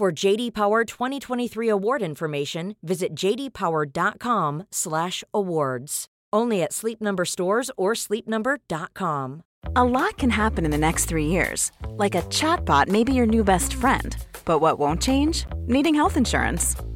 For JD Power 2023 award information, visit jdpower.com/awards. Only at Sleep Number stores or sleepnumber.com. A lot can happen in the next three years, like a chatbot may be your new best friend. But what won't change? Needing health insurance.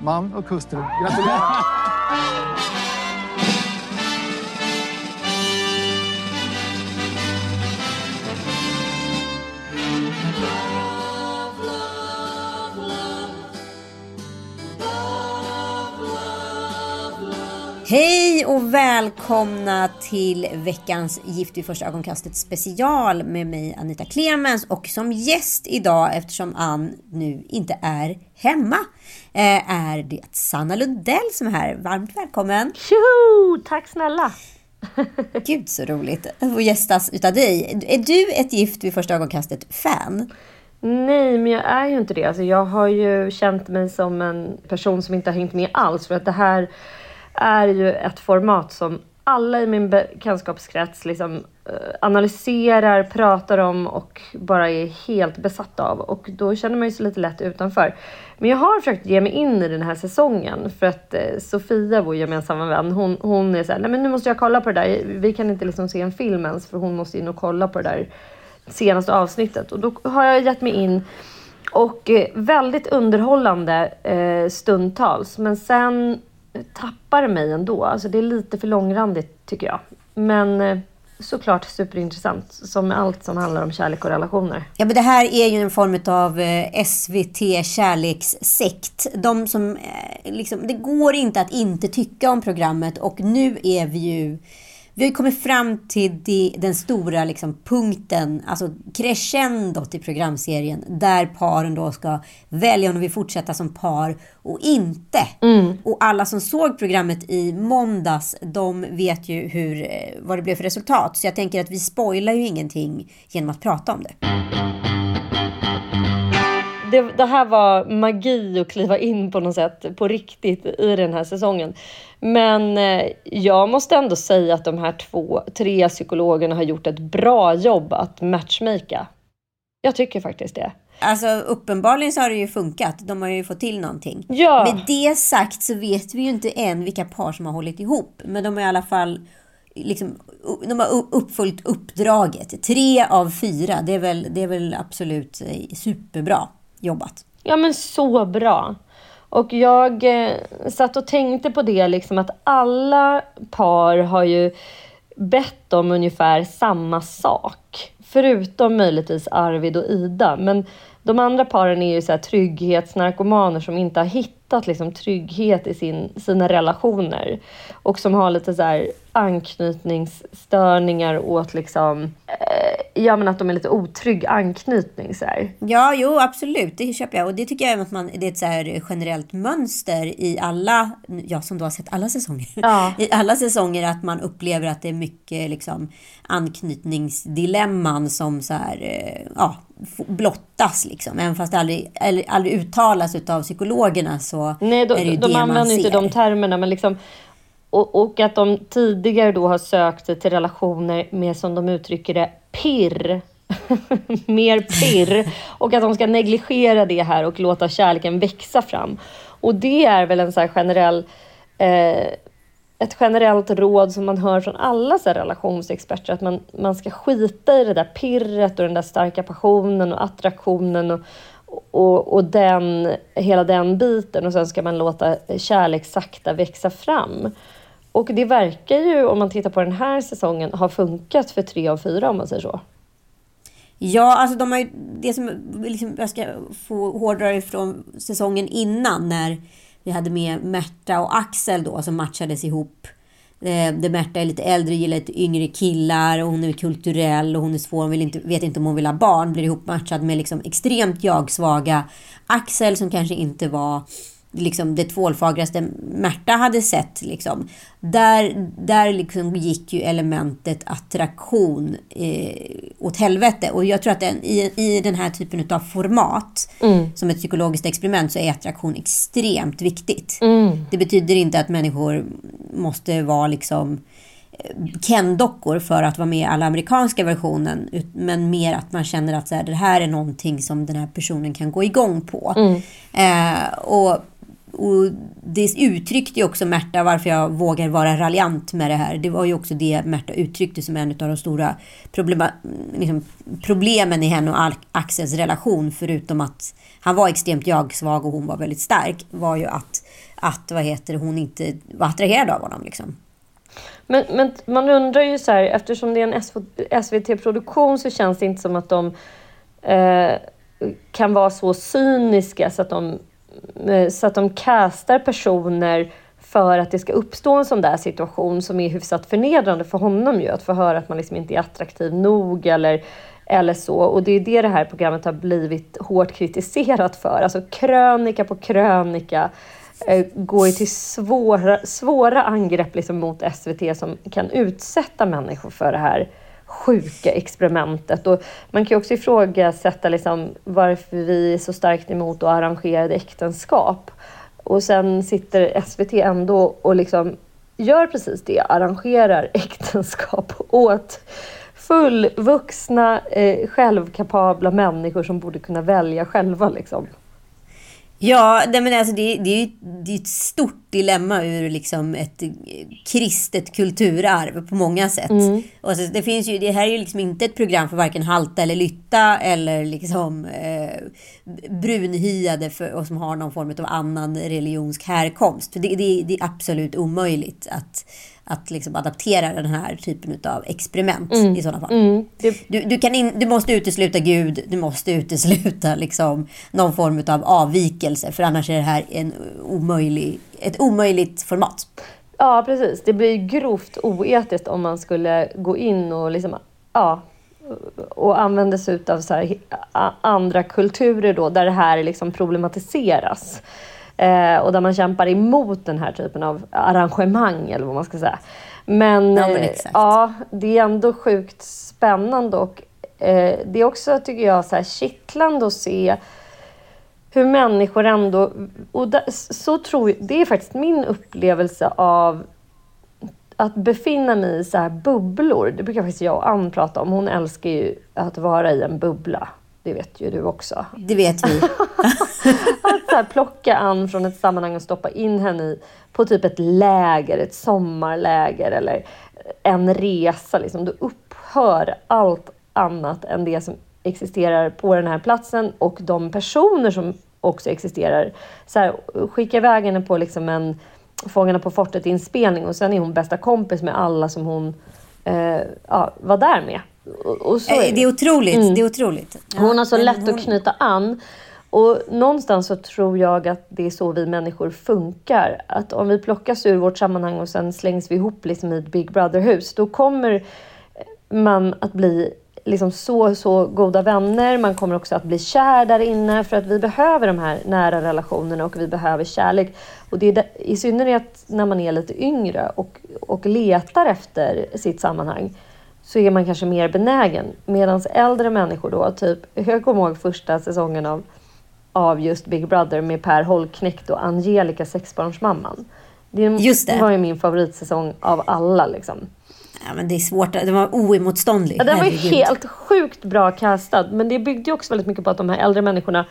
man och hustru. Gratulerar! Hej och välkomna till veckans Gift vid första ögonkastet special med mig Anita Clemens och som gäst idag eftersom Ann nu inte är hemma eh, är det Sanna Lundell som är här. Varmt välkommen! Tjoho! Tack snälla! Gud så roligt att få gästas utav dig. Är du ett Gift vid första ögonkastet-fan? Nej, men jag är ju inte det. Alltså, jag har ju känt mig som en person som inte har hängt med alls för att det här är ju ett format som alla i min bekantskapskrets liksom, eh, analyserar, pratar om och bara är helt besatta av. Och då känner man ju sig lite lätt utanför. Men jag har försökt ge mig in i den här säsongen för att eh, Sofia, vår gemensamma vän, hon, hon är såhär, nej men nu måste jag kolla på det där. Vi kan inte liksom se en film ens för hon måste in och kolla på det där senaste avsnittet. Och då har jag gett mig in och eh, väldigt underhållande stundtals. Men sen tappar mig ändå. Alltså det är lite för långrandigt tycker jag. Men eh, såklart superintressant, som med allt som handlar om kärlek och relationer. Ja, men det här är ju en form av eh, SVT kärlekssekt. De som, eh, liksom, det går inte att inte tycka om programmet och nu är vi ju vi har kommit fram till de, den stora liksom, punkten, alltså crescendot i programserien, där paren då ska välja om de vill fortsätta som par och inte. Mm. Och alla som såg programmet i måndags, de vet ju hur, eh, vad det blev för resultat. Så jag tänker att vi spoilar ju ingenting genom att prata om det det, det, här var magi att kliva in på något sätt på riktigt i den här säsongen. Men eh, jag måste ändå säga att de här två, tre psykologerna har gjort ett bra jobb att matchmaka. Jag tycker faktiskt det. Alltså uppenbarligen så har det ju funkat. De har ju fått till någonting. Ja. Med det sagt så vet vi ju inte än vilka par som har hållit ihop. Men de har i alla fall liksom, de har uppfyllt uppdraget. Tre av fyra, det är väl, det är väl absolut eh, superbra jobbat. Ja men så bra. Och jag eh, satt och tänkte på det liksom att alla par har ju bett om ungefär samma sak. Förutom möjligtvis Arvid och Ida. Men de andra paren är ju så här trygghetsnarkomaner som inte har hittat liksom trygghet i sin, sina relationer. Och som har lite så här anknytningsstörningar åt liksom, eh, ja men att de är lite otrygg anknytning så här. Ja, jo absolut, det köper jag. Och det tycker jag att man, det är ett så här generellt mönster i alla, jag som då har sett alla säsonger, ja. i alla säsonger att man upplever att det är mycket liksom anknytningsdilemman som så här, eh, ja, blottas liksom. Även fast det aldrig, aldrig uttalas av psykologerna så Nej, de, är det ju de det använder man ser. inte de termerna men liksom och, och, att de tidigare då har sökt sig till relationer med, som de uttrycker det, pirr. Mer pirr. Och att de ska negligera det här och låta kärleken växa fram. Och det är väl en så generell eh, ett generellt råd som man hör från alla så relationsexperter, att man, man ska skita i det där pirret och den där starka passionen och attraktionen och, och, och den, hela den biten och sen ska man låta kärlek sakta växa fram. Och det verkar ju, om man tittar på den här säsongen, ha funkat för tre av fyra om man säger så. Ja, alltså de har ju, det som liksom, jag ska få hårdra ifrån säsongen innan när vi hade med Märta och Axel då som matchades ihop. Eh, där Märta är lite äldre, gillar lite yngre killar och hon är kulturell och hon är svår, hon vill inte, vet inte om hon vill ha barn. Blir ihopmatchad med liksom extremt jag-svaga Axel som kanske inte var liksom det tvålfagraste Märta hade sett. Liksom. Där, där liksom gick ju elementet attraktion eh, åt helvete. Och jag tror att den, i, i den här typen av format, mm. som ett psykologiskt experiment, så är attraktion extremt viktigt. Mm. Det betyder inte att människor måste vara liksom Ken-dockor för att vara med i alla amerikanska versionen. Men mer att man känner att så här, det här är någonting som den här personen kan gå igång på. Mm. Eh, och och det uttryckte ju också Märta varför jag vågar vara raljant med det här. Det var ju också det Märta uttryckte som en av de stora problema, liksom, problemen i henne och Axels relation. Förutom att han var extremt jag-svag och hon var väldigt stark. Var ju att, att vad heter hon inte var attraherad av honom. Liksom. Men, men man undrar ju så här, eftersom det är en SVT-produktion så känns det inte som att de eh, kan vara så cyniska så att de Eh, så att de castar personer för att det ska uppstå en sån där situation som är hyfsat förnedrande för honom ju. Att få höra att man liksom inte är attraktiv nog eller, eller så. Och det är det det här programmet har blivit hårt kritiserat för. Alltså krönika på krönika eh, går ju till svåra, svåra angrepp liksom mot SVT som kan utsätta människor för det här sjuka experimentet. Och man kan också ifrågasätta liksom varför vi är så starkt emot att arrangerade äktenskap. Och sen sitter SVT ändå och liksom gör precis det, arrangerar äktenskap åt fullvuxna, eh, självkapabla människor som borde kunna välja själva. Liksom. Ja, det, men alltså det, det, är ju det är ett stort dilemma ur liksom ett kristet kulturarv på många sätt. Mm. Och så, det, finns ju, det här är ju liksom inte ett program för varken halta eller lytta eller liksom eh, brunhyade för, och som har någon form av annan religionsk härkomst. För det, det, det är absolut omöjligt att att liksom adaptera den här typen av experiment mm. i sådana fall. Mm. Du, du, kan in, du måste utesluta Gud, du måste utesluta liksom någon form av avvikelse för annars är det här en omöjlig, ett omöjligt format. Ja, precis. Det blir grovt oetiskt om man skulle gå in och liksom, ja, och använda sig av så här, andra kulturer då, där det här liksom problematiseras. Eh, och där man kämpar emot den här typen av arrangemang eller vad man ska säga. Men, ja, men eh, ja det är ändå sjukt spännande och eh, det är också, tycker jag, så här kittlande att se hur människor ändå... Och där, så tror jag, det är faktiskt min upplevelse av att befinna mig i så här bubblor. Det brukar faktiskt jag och Ann prata om. Hon älskar ju att vara i en bubbla. Det vet ju du också. Det vet vi. att så här, plocka Ann från ett sammanhang och stoppa in henne i, på typ ett läger, ett sommarläger eller en resa. Liksom. Då upphör allt annat än det som existerar på den här platsen och de personer som också existerar. Så här, skicka iväg henne på liksom en Fångarna på fortet-inspelning och sen är hon bästa kompis med alla som hon eh, ja, var där med. Och, så är det. det är otroligt. Mm. Det är otroligt. Ja, hon har så lätt hon... att knyta an. Och någonstans så tror jag att det är så vi människor funkar. Att om vi plockas ur vårt sammanhang och sen slängs vi ihop liksom i ett Big Brother-hus, då kommer man att bli liksom så, så goda vänner. Man kommer också att bli kär där inne för att vi behöver de här nära relationerna och vi behöver kärlek. Och det är där, i synnerhet när man är lite yngre och, och letar efter sitt sammanhang så är man kanske mer benägen. Medan äldre människor då, typ, jag kommer ihåg första säsongen av, av just Big Brother med Per Holknekt och Angelica, sexbarnsmamman. Det, just det. var ju min favoritsäsong av alla. Liksom. Ja, men det är svårt. Det var oemotståndlig. Ja, den var ju helt sjukt bra castad. Men det byggde ju också väldigt mycket på att de här äldre människorna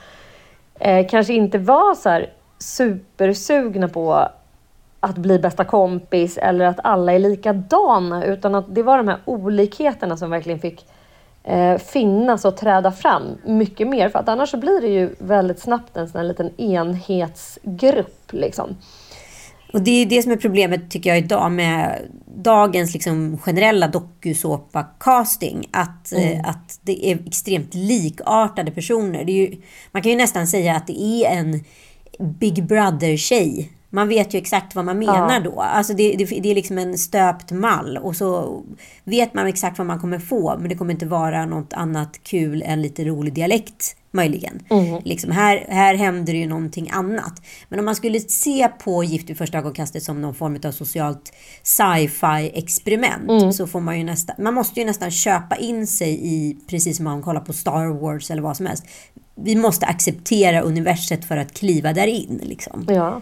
eh, kanske inte var så här supersugna på att bli bästa kompis eller att alla är likadana utan att det var de här olikheterna som verkligen fick eh, finnas och träda fram mycket mer. För att annars så blir det ju väldigt snabbt en sån här liten enhetsgrupp. Liksom. Och det är det som är problemet tycker jag idag med dagens liksom generella dokusåpa-casting. Att, mm. eh, att det är extremt likartade personer. Ju, man kan ju nästan säga att det är en Big Brother-tjej man vet ju exakt vad man menar ja. då. Alltså det, det, det, är liksom en stöpt mall och så vet man exakt vad man kommer få men det kommer inte vara något annat kul än lite rolig dialekt möjligen. Mm. Liksom här, här händer det ju någonting annat. Men om man skulle se på Gift vid första ögonkastet som någon form av socialt sci-fi experiment mm. så får man ju nästan, man måste ju nästan köpa in sig i, precis som man kollar på Star Wars eller vad som helst. Vi måste acceptera universet för att kliva där in. Liksom. Ja.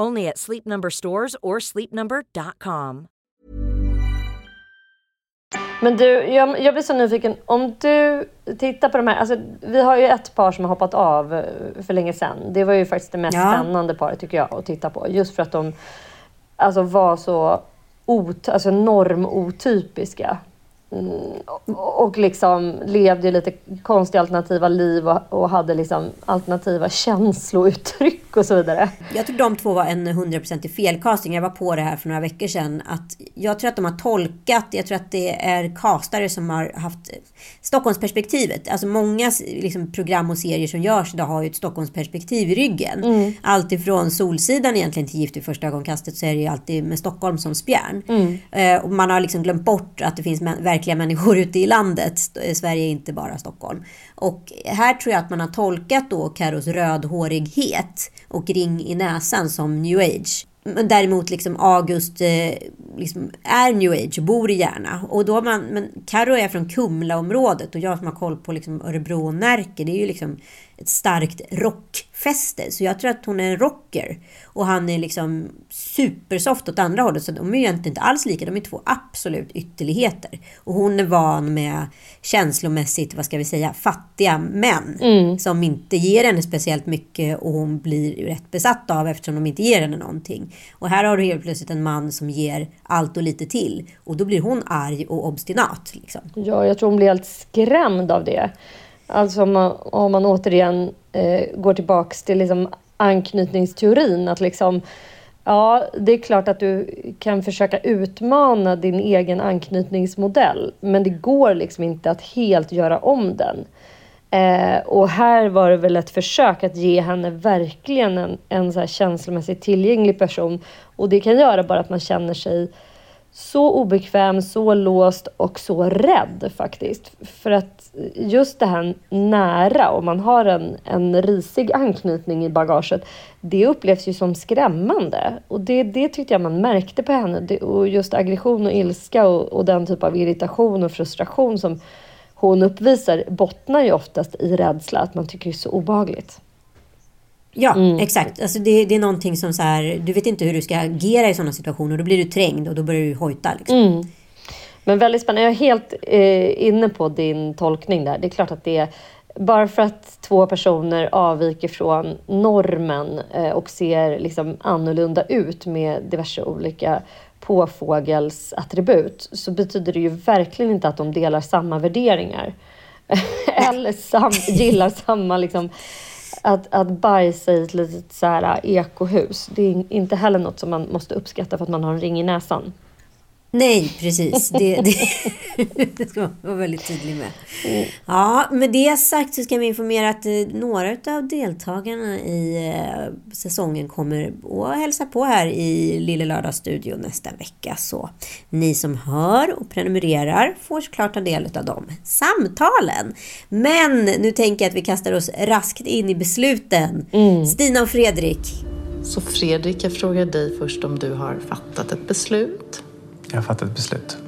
Only at Sleep Number stores or sleepnumber.com. Men du, jag, jag blir så nyfiken. Om du tittar på de här. Alltså, vi har ju ett par som har hoppat av eh, för länge sedan. Det var ju faktiskt det mest ja. spännande paret tycker jag att titta på. Just för att de alltså, var så ot, alltså, normotypiska. Mm, och liksom levde lite konstiga alternativa liv och, och, hade liksom alternativa känslouttryck och så vidare. Jag tror de två var en hundraprocentig felcasting. Jag var på det här för några veckor sedan. Att jag tror att de har tolkat, jag tror att det är castare som har haft Stockholmsperspektivet. Alltså många liksom, program och serier som görs idag har ju ett Stockholmsperspektiv i ryggen. Mm. Allt ifrån Solsidan egentligen till Gift i första ögonkastet så är det ju alltid med Stockholm som spjärn. Mm. Eh, och man har liksom glömt bort att det finns verkliga människor ute i landet. Sverige är inte bara Stockholm. Och här tror jag att man har tolkat då Karos rödhårighet och ring i näsan som new age. Men däremot liksom August eh, liksom är new age och bor i Järna. Och då man, men Karo är från Kumlaområdet och jag som har koll på liksom Örebro och Närke, det är ju liksom ett starkt rockfäste. Så jag tror att hon är en rocker. Och han är liksom supersoft åt andra hållet. Så de är ju egentligen inte alls lika. De är två absolut ytterligheter. Och hon är van med känslomässigt, vad ska vi säga, fattiga män. Mm. Som inte ger henne speciellt mycket och hon blir rätt besatt av eftersom de inte ger henne någonting. Och här har du helt plötsligt en man som ger allt och lite till. Och då blir hon arg och obstinat. Liksom. Ja, jag tror hon blir helt skrämd av det. Alltså om man, om man återigen eh, går tillbaks till liksom anknytningsteorin. Att liksom, ja, det är klart att du kan försöka utmana din egen anknytningsmodell. Men det går liksom inte att helt göra om den. Eh, och här var det väl ett försök att ge henne verkligen en, en så här känslomässigt tillgänglig person. Och det kan göra bara att man känner sig så obekväm, så låst och så rädd faktiskt. För att just det här nära, om man har en, en risig anknytning i bagaget, det upplevs ju som skrämmande. Och det, det tyckte jag man märkte på henne. Det, och just aggression och ilska och, och den typ av irritation och frustration som hon uppvisar bottnar ju oftast i rädsla, att man tycker det är så obehagligt. Ja, mm. exakt. Alltså det, det, är någonting som så här, du vet inte hur du ska agera i sådana situationer. Då blir du trängd och då börjar du hojta. Liksom. Mm. Men väldigt spännande. Jag är helt eh, inne på din tolkning där. Det är klart att det är bara för att två personer avviker från normen eh, och ser liksom annorlunda ut med diverse olika påfågelsattribut så betyder det ju verkligen inte att de delar samma värderingar. Eller sam, gillar samma liksom, att, att bajsa i ett litet så här, eh, ekohus, det är inte heller något som man måste uppskatta för att man har en ring i näsan. Nej, precis. Det, det, det ska man vara väldigt tydlig med. Ja, med det sagt så ska vi informera att eh, några av deltagarna i eh, säsongen kommer att hälsa på här i Lille Lördagsstudio nästa vecka. Så ni som hör och prenumererar får såklart ta del av de samtalen. Men nu tänker jag att vi kastar oss raskt in i besluten. Stina och Fredrik. Så Fredrik, jag frågar dig först om du har fattat ett beslut. Jag har fattat ett beslut.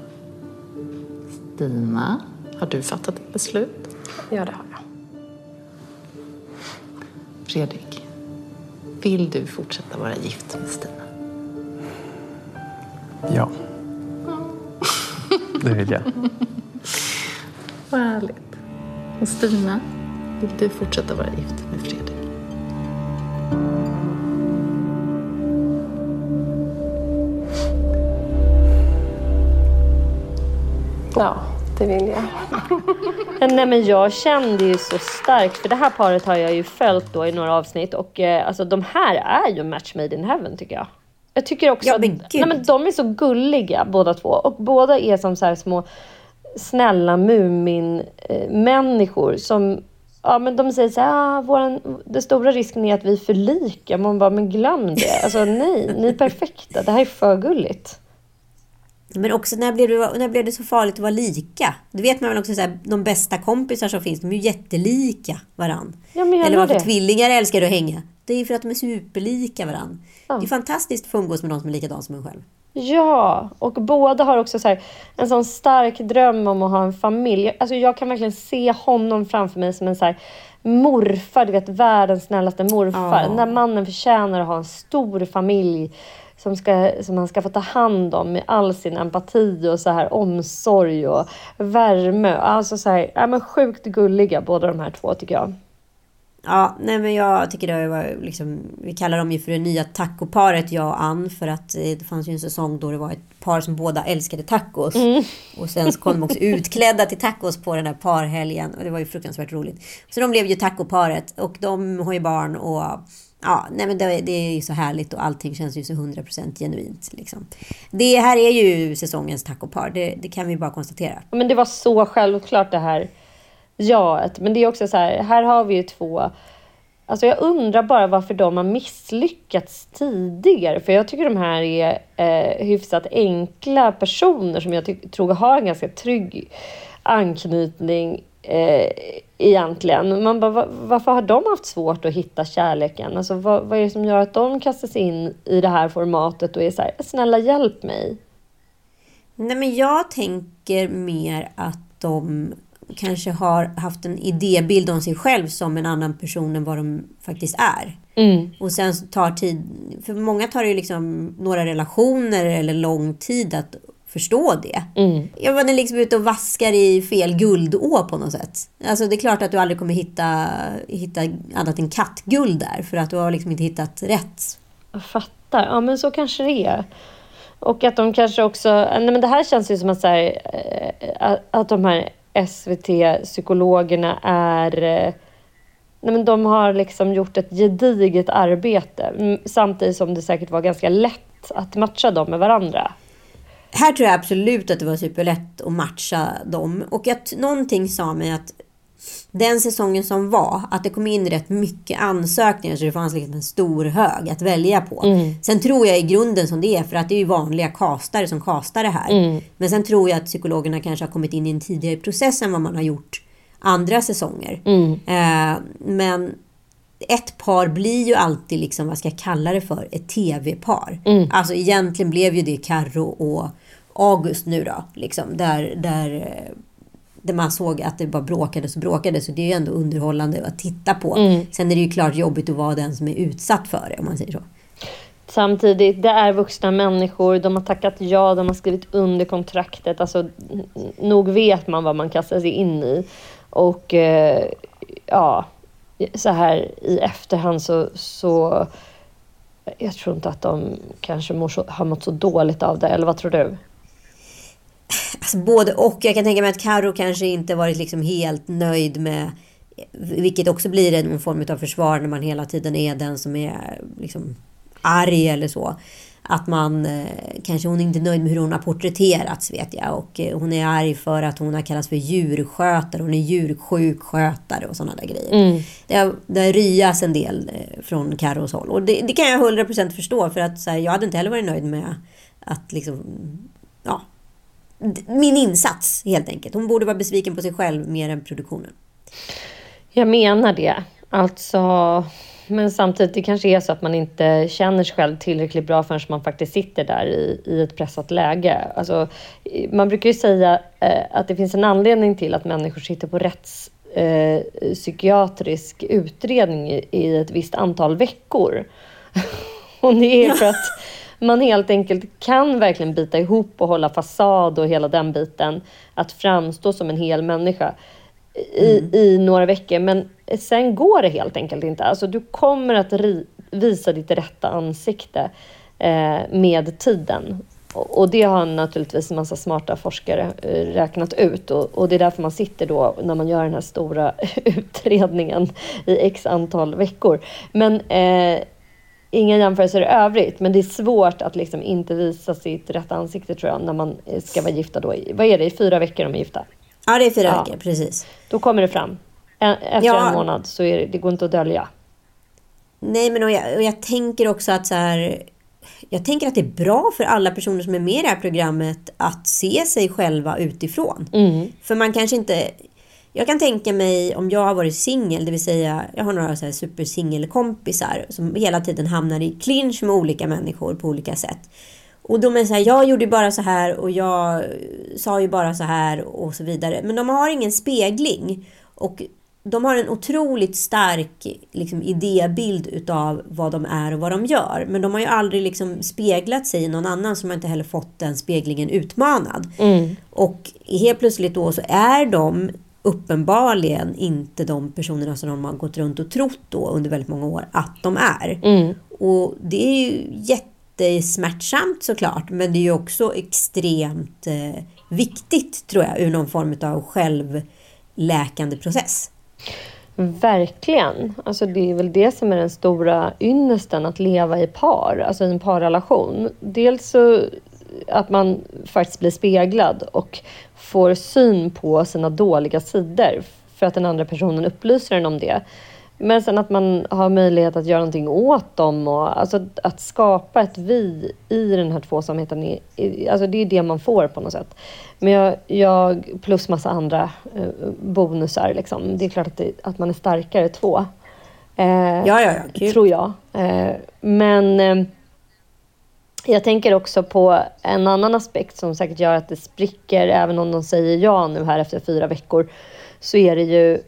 Stina, har du fattat ett beslut? Ja, det har jag. Fredrik, vill du fortsätta vara gift med Stina? Ja. Det vill jag. Vad härligt. Och Stina, vill du fortsätta vara gift med Fredrik? Ja, det vill jag. Nej, men jag kände ju så starkt, för det här paret har jag ju följt då i några avsnitt och eh, alltså de här är ju match made in heaven tycker jag. Jag tycker också Ja, att men gud. nej, men de är så gulliga båda två och båda är som så här små snälla Mumin-människor som Ja men de säger så här, ah, våran, den stora risken är att vi förlikar. Man bara, men glöm det. Alltså nej, ni är perfekta. Det här är för gulligt. Men också när blev, det, när blev det så farligt att vara lika? Det vet man väl också, så här, de bästa kompisar som finns, de är ju jättelika varann. Ja, Eller varför det. tvillingar älskar att hänga. Det är ju för att de är superlika varann. Ja. Det är fantastiskt att få umgås med någon som är likadan som en själv. Ja, och båda har också så här, en sån stark dröm om att ha en familj. Alltså jag kan verkligen se honom framför mig som en så här morfar, du vet världens snällaste morfar. Ja. Den där mannen förtjänar att ha en stor familj som, ska, som han ska få ta hand om med all sin empati och så här omsorg och värme. Alltså så här, ja, men sjukt gulliga båda de här två tycker jag. Ja, nej men jag tycker det var liksom, vi kallar dem ju för det nya tacoparet jag och Ann för att eh, det fanns ju en säsong då det var ett par som båda älskade tacos. Och sen så kom de också utklädda till tacos på den där parhelgen och det var ju fruktansvärt roligt. Så de blev ju tacoparet och de har ju barn och ja, nej men det, det är ju så härligt och allting känns ju så 100% genuint liksom. Det här är ju säsongens tacopar, det, det kan vi bara konstatera. Men det var så självklart det här jaet. Men det är också så här, här har vi ju två Alltså jag undrar bara varför de har misslyckats tidigare. För jag tycker de här är eh, hyfsat enkla personer som jag tror har en ganska trygg anknytning eh, egentligen. Man bara, va- varför har de haft svårt att hitta kärleken? Alltså vad, vad är det som gör att de kastar sig in i det här formatet och är så här, snälla hjälp mig. Nej, men jag tänker mer att de kanske har haft en idébild om sig själv som en annan person än vad de faktiskt är. Och sen tar tid, för många tar det ju liksom några relationer eller lång tid att förstå det. Jag var liksom ute och vaskar i fel guldå på något sätt. Alltså det är klart att du aldrig kommer hitta, hitta annat än kattguld där för att du har liksom inte hittat rätt. Jag fattar. Ja, men så kanske det är. Och att de kanske också... Nej, men det här känns ju som att, så här, eh, att- de här SVT-psykologerna är... eh, Nej, men de har liksom gjort ett gediget arbete mm, samtidigt som det säkert var ganska lätt att matcha dem med varandra. Här tror jag absolut att det var superlätt att matcha dem. Och att någonting sa mig att den säsongen som var, att det kom in rätt mycket ansökningar så det fanns liksom en stor hög att välja på. Sen tror jag i grunden som det är, för att det är ju vanliga kastare som kastar det här. Men sen tror jag att psykologerna kanske har kommit in i en tidigare process än vad man har gjort andra säsonger. Eh, men ett par blir ju alltid, liksom, vad ska jag kalla det för, ett tv-par. Alltså egentligen blev ju det Karro och August nu då. Liksom, där, där, eh, där man såg att det bara bråkades och bråkades. Så det är ju ändå underhållande att titta på. Sen är det ju klart jobbigt att vara den som är utsatt för det, om man säger så. Samtidigt, det är vuxna människor, de har tackat ja, de har skrivit under kontraktet. Alltså, nog vet man vad man kastar sig in i. Och eh, ja, så här i efterhand så, så jag tror inte att de kanske så, har mått så dåligt av det, eller vad tror du? Alltså både och. Jag kan tänka mig att Karo kanske inte varit liksom helt nöjd med vilket också blir en form av försvar när man hela tiden är den som är liksom arg eller så. att man eh, kanske hon är inte nöjd med hur hon har porträtterats vet jag och eh, hon är arg för att hon har kallats för djurskötare, hon är djursjukskötare och sådana där grejer. Mm. Det, har, det har ryas en del eh, från Carros håll och det, det kan jag 100% förstå för att här, jag hade inte heller varit nöjd med att liksom, ja, min insats helt enkelt. Hon borde vara besviken på sig själv mer än produktionen. Jag menar det. Alltså, men samtidigt, det kanske är så att man inte känner sig själv tillräckligt bra förrän man faktiskt sitter där i, i ett pressat läge. Alltså, man brukar ju säga eh, att det finns en anledning till att människor sitter på rättspsykiatrisk eh, utredning i, i ett visst antal veckor. Och det är för att man helt enkelt kan verkligen bita ihop och hålla fasad och hela den biten. Att framstå som en hel människa i, i några veckor. Men sen går det helt enkelt inte. Alltså, du kommer att ri, visa ditt rätta ansikte eh, med tiden. Och, och det har naturligtvis en massa smarta forskare eh, räknat ut. Och, och det är därför man sitter då när man gör den här stora utredningen i x antal veckor. Men eh, inga jämförelser i övrigt, men det är svårt att liksom inte visa sitt rätta ansikte tror jag, när man ska vara gifta då. Vad är det, i fyra veckor de är gifta? Ja, det är fyra Ja. veckor, precis. Då kommer det fram. Efter Ja. en månad så är det, det går inte att dölja. Nej, men och jag, och jag tänker också att så här... Jag tänker att det är bra för alla personer som är med i det här programmet att se sig själva utifrån. Mm. För man kanske inte... Jag kan tänka mig om jag har varit singel, det vill säga jag har några så här supersingelkompisar som hela tiden hamnar i clinch med olika människor på olika sätt. Och de är så här, jag gjorde bara så här och jag sa ju bara så här och så vidare. Men de har ingen spegling. Och de har en otroligt stark liksom, idébild utav vad de är och vad de gör. Men de har ju aldrig liksom, speglat sig i någon annan som inte heller fått den speglingen utmanad. Mm. Och helt plötsligt då så är de uppenbarligen inte de personerna som de har gått runt och trott då under väldigt många år att de är. Mm. Och det är ju jättesmärtsamt såklart, men det är ju också extremt eh, viktigt tror jag ur någon form av självläkande process. Verkligen. Alltså det är väl det som är den stora ynnesten, att leva i par, alltså i en parrelation. Dels så att man faktiskt blir speglad och får syn på sina dåliga sidor för att den andra personen upplyser en om det. Men sen att man har möjlighet att göra någonting åt dem och alltså att skapa ett vi i den här tvåsamheten. är- Alltså det är det man får på något sätt. Men jag, jag plus massa andra eh, bonusar liksom. Det är klart att, det, att man är starkare två. Eh, Ja, ja, ja. Tror jag. Eh, men eh, jag tänker också på en annan aspekt som säkert gör att det spricker, även om de säger ja nu här efter fyra veckor, så är det ju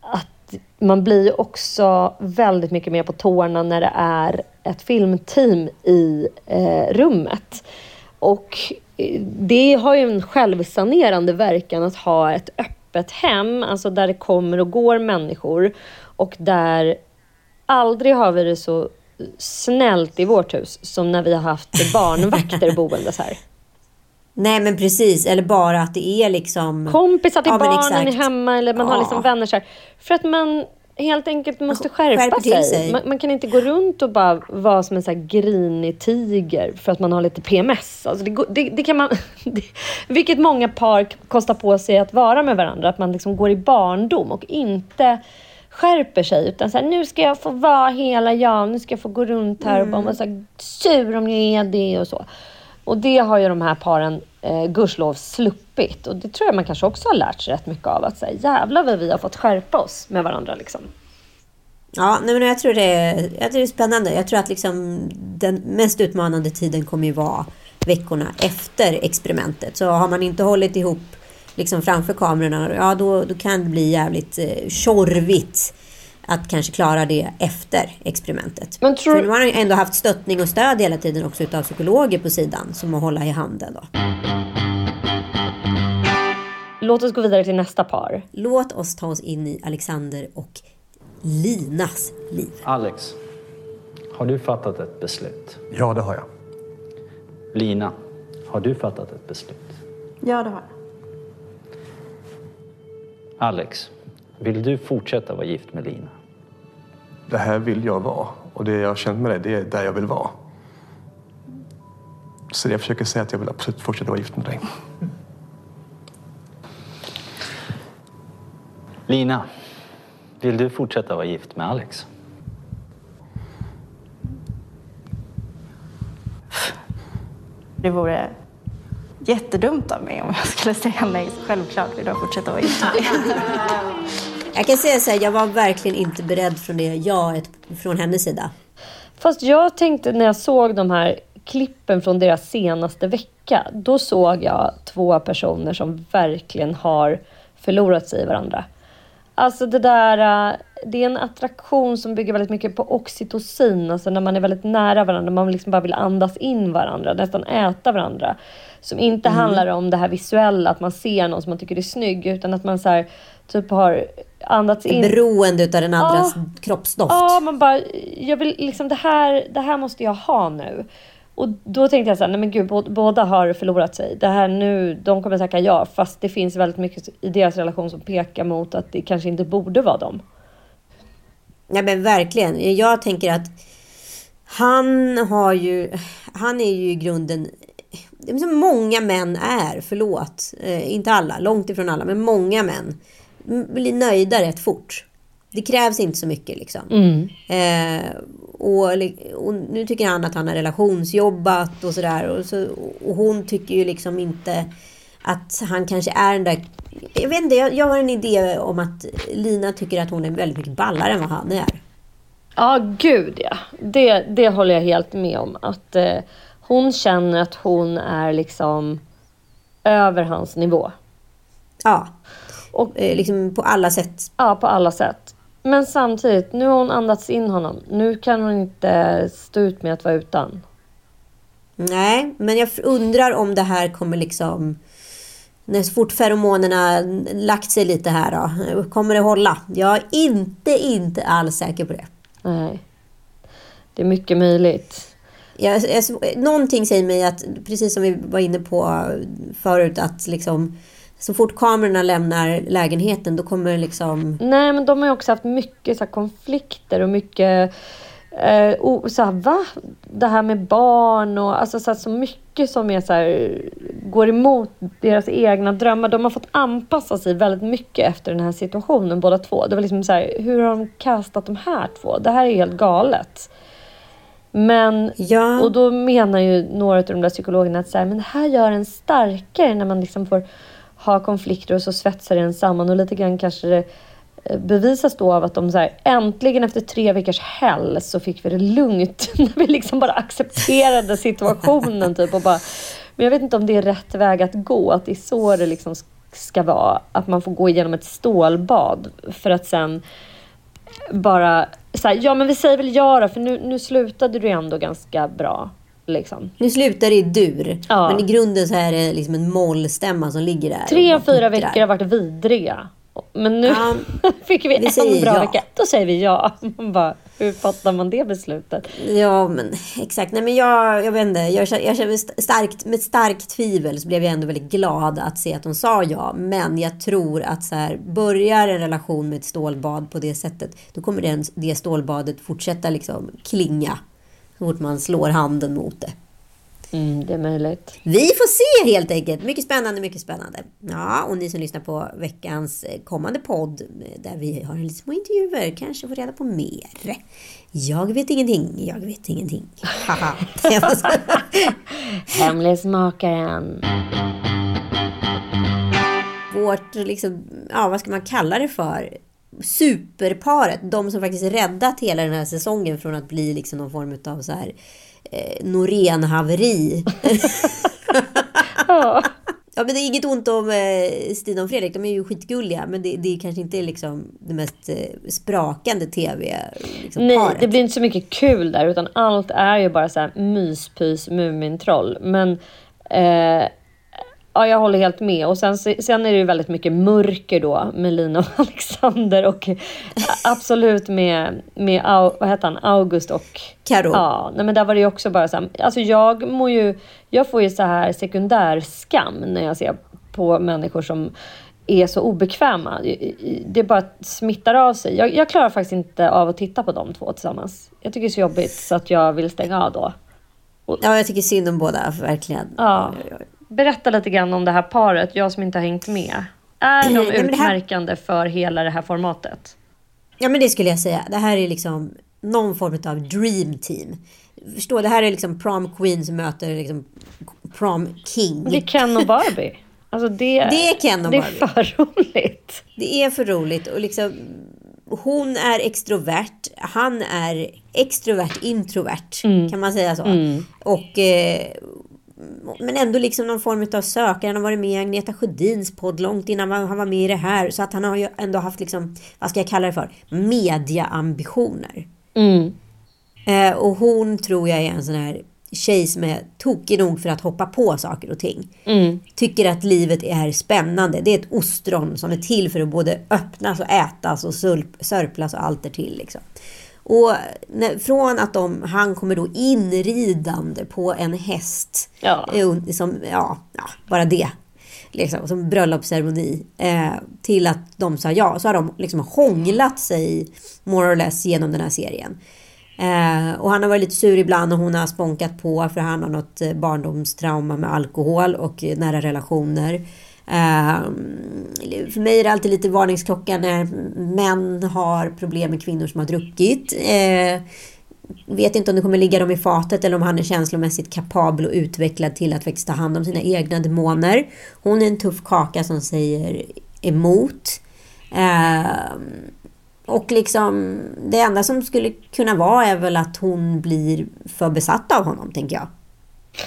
att man blir också väldigt mycket mer på tårna när det är ett filmteam i eh, rummet. Och eh, det har ju en självsanerande verkan att ha ett öppet hem, alltså där det kommer och går människor och där aldrig har vi det så snällt i vårt hus som när vi har haft barnvakter boendes här. Nej men precis, eller bara att det är liksom... Kompisar till Ja, barnen är hemma eller man har Ja. liksom vänner så här. För att man helt enkelt måste skärpa sig. sig. Man, man kan inte gå runt och bara vara som en så här grinig tiger för att man har lite PMS. Alltså det, det, det kan man, det, vilket många par kostar på sig att vara med varandra. Att man liksom går i barndom och inte skärper sig utan så här, nu ska jag få vara hela jag, nu ska jag få gå runt här och bara vara så här sur om jag är det och så. Och det har ju de här paren eh, gudskelov sluppit. Och det tror jag man kanske också har lärt sig rätt mycket av. Att säga jävlar vad vi har fått skärpa oss med varandra liksom. Ja, nej, men jag tror, det är, jag tror det är spännande. Jag tror att liksom den mest utmanande tiden kommer ju vara veckorna efter experimentet. Så har man inte hållit ihop liksom framför kamerorna, ja då, då kan det bli jävligt eh, tjorvigt att kanske klara det efter experimentet. Men tror- För nu har han ändå haft stöttning och stöd hela tiden också utav psykologer på sidan som att hålla i handen. Då. Låt oss gå vidare till nästa par. Låt oss ta oss in i Alexander och Linas liv. Alex, har du fattat ett beslut? Ja, det har jag. Lina, har du fattat ett beslut? Ja, det har jag. Alex, vill du fortsätta vara gift med Lina? Det här vill jag vara. Och det jag har känt med det, det är där jag vill vara. Så det jag försöker säga är att jag vill absolut fortsätta vara gift med dig. Lina, vill du fortsätta vara gift med Alex? Det vore jättedumt av mig om jag skulle säga nej. Självklart vill jag fortsätta vara gift. Jag kan säga så här, jag var verkligen inte beredd från det jaet från hennes sida. Fast jag tänkte när jag såg de här klippen från deras senaste vecka, då såg jag två personer som verkligen har förlorat sig i varandra. Alltså det där, äh, det är en attraktion som bygger väldigt mycket på oxytocin, alltså när man är väldigt nära varandra, man liksom bara vill andas in varandra, nästan äta varandra. Som inte Mm. handlar om det här visuella, att man ser någon som man tycker är snygg, utan att man så här, typ har andats in. Beroende utav den andras Ja. kroppsdoft. Ja, man bara, jag vill liksom det här, det här måste jag ha nu. Och då tänkte jag så här, nej men gud, bå- båda har förlorat sig. Det här nu, de kommer tacka ja, fast det finns väldigt mycket i deras relation som pekar mot att det kanske inte borde vara dem. Nej men verkligen. Jag tänker att han har ju, han är ju i grunden, som många män är, förlåt, eh, inte alla, långt ifrån alla, men många män blir nöjda rätt fort. Det krävs inte så mycket liksom. Eh, och, och nu tycker han att han har relationsjobbat och sådär. Och, så, och hon tycker ju liksom inte att han kanske är den där... Jag vet inte, jag, jag har en idé om att Lina tycker att hon är väldigt mycket ballare än vad han är. Ja, gud ja. Det, det håller jag helt med om. Att eh, hon känner att hon är liksom över hans nivå. Ja. Och, Eh, liksom på alla sätt. Ja, på alla sätt. Men samtidigt, nu har hon andats in honom. Nu kan hon inte stå ut med att vara utan. Nej, men jag undrar om det här kommer liksom... När så fort feromonerna lagt sig lite här då. Kommer det hålla? Jag är inte, inte alls säker på det. Nej. Det är mycket möjligt. Jag, jag, någonting säger mig att, precis som vi var inne på förut, att liksom så fort kamerorna lämnar lägenheten då kommer liksom... Nej, men de har ju också haft mycket så konflikter och mycket... Eh, och, så här, va? Det här med barn och alltså, så, här, så mycket som är så här, går emot deras egna drömmar. De har fått anpassa sig väldigt mycket efter den här situationen båda två. Det var liksom så här, hur har de kastat de här två? Det här är helt galet. Men, Ja. och då menar ju några av de där psykologerna att så här, men det här gör en starkare när man liksom får ha konflikter och så svetsar den samman och lite grann kanske det bevisas då av att de så här, äntligen efter tre veckors häll så fick vi det lugnt. När vi liksom bara accepterade situationen typ och bara, men jag vet inte om det är rätt väg att gå, att det är så det liksom ska vara. Att man får gå igenom ett stålbad för att sen bara så här, ja men vi säger väl ja då, för nu, nu slutade du ändå ganska bra. Liksom. Nu slutar det i dur. Ja. Men i grunden så är det liksom en mollstämma som ligger där. Tre, fyra veckor har varit vidriga. Men nu Ja, fick vi, vi en bra ja. vecka. Då säger vi ja. Man bara, hur fattar man det beslutet? Ja, men exakt. Nej, men jag, jag vet inte. Jag, jag känner st- starkt, med starkt tvivel så blev jag ändå väldigt glad att se att de sa ja. Men jag tror att så här, börjar en relation med ett stålbad på det sättet, då kommer den, det stålbadet fortsätta liksom klinga så fort man slår handen mot det. Mm, det är möjligt. Vi får se helt enkelt. Mycket spännande, mycket spännande. Ja, och ni som lyssnar på veckans eh, kommande podd eh, där vi har lite små intervjuer kanske får reda på mer. Jag vet ingenting, jag vet ingenting. Hemlighetsmakaren. Vårt, liksom, ja vad ska man kalla det för? Superparet, de som faktiskt räddat hela den här säsongen från att bli liksom någon form av så här eh, Norén-haveri. Ja. Ja men det är inget ont om eh, Stina och Fredrik, de är ju skitgulliga. Men det, det är kanske inte liksom det mest eh, sprakande tv liksom, Nej, paret. det blir inte så mycket kul där utan allt är ju bara så här myspys, Mumintroll. Men eh, ja, jag håller helt med. Och sen, sen är det ju väldigt mycket mörker då med Lina och Alexander och absolut med, med vad heter han? August och Karo. Ja, nej, men där var det ju också bara så här, alltså jag mår ju, jag får ju så här sekundärskam när jag ser på människor som är så obekväma. Det bara smittar av sig. Jag, jag klarar faktiskt inte av att titta på de två tillsammans. Jag tycker det är så jobbigt så att jag vill stänga av då. Ja, jag tycker synd om båda, verkligen. Ja. Berätta lite grann om det här paret, jag som inte har hängt med. Är de det utmärkande för hela det här formatet? Ja, men det skulle jag säga. Det här är liksom någon form av dream team. Förstå, det här är liksom prom queen som möter liksom prom king. Det är Ken och Barbie. Alltså det, Det är Ken och det är Barbie. för roligt. Det är för roligt och liksom hon är extrovert, han är extrovert introvert. Mm. Kan man säga så? Och, eh, men ändå liksom någon form av sökare. Han har varit med i Agneta Sjödins podd långt innan han var med i det här. Så att han har ju ändå haft, liksom, vad ska jag kalla det för, mediaambitioner. Mm. Eh, och hon tror jag är en sån här tjej som är tokig nog för att hoppa på saker och ting. Mm. Tycker att livet är spännande. Det är ett ostron som är till för att både öppnas och ätas och sörplas och allt är till. Liksom. Och när, från att de, han kommer då inridande på en häst. Ja. eh, Som, ja, ja, bara det. Liksom, som bröllopsceremoni. Eh, till att de sa ja. Så har de liksom hånglat sig more or less genom den här serien. Eh, och han har varit lite sur ibland och hon har sponkat på för han har något eh, barndomstrauma med alkohol och eh, nära relationer. Eh, för mig är det alltid lite varningsklocka när män har problem med kvinnor som har druckit. Eh, vet inte om det kommer ligga dem i fatet eller om han är känslomässigt kapabel och utvecklad till att faktiskt ta hand om sina egna demoner. Hon är en tuff kaka som säger emot. Eh, och liksom det enda som skulle kunna vara är väl att hon blir för besatt av honom, tänker jag.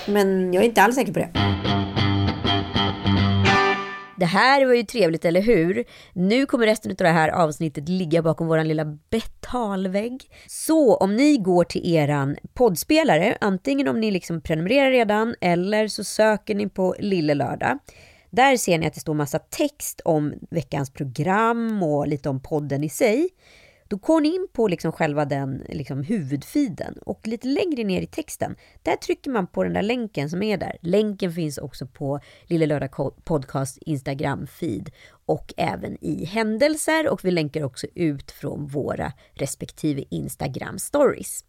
Men jag är inte alls säker på det. Det här var ju trevligt, eller hur? Nu kommer resten av det här avsnittet ligga bakom vår lilla betalvägg. Så om ni går till eran poddspelare, antingen om ni liksom prenumererar redan eller så söker ni på Lille Lördag. Där ser ni att det står massa text om veckans program och lite om podden i sig. Då går ni in på liksom själva den liksom huvudfiden och lite längre ner i texten, där trycker man på den där länken som är där. Länken finns också på Lille Lördag Podcast Instagram-feed och även i händelser och vi länkar också ut från våra respektive Instagram-stories.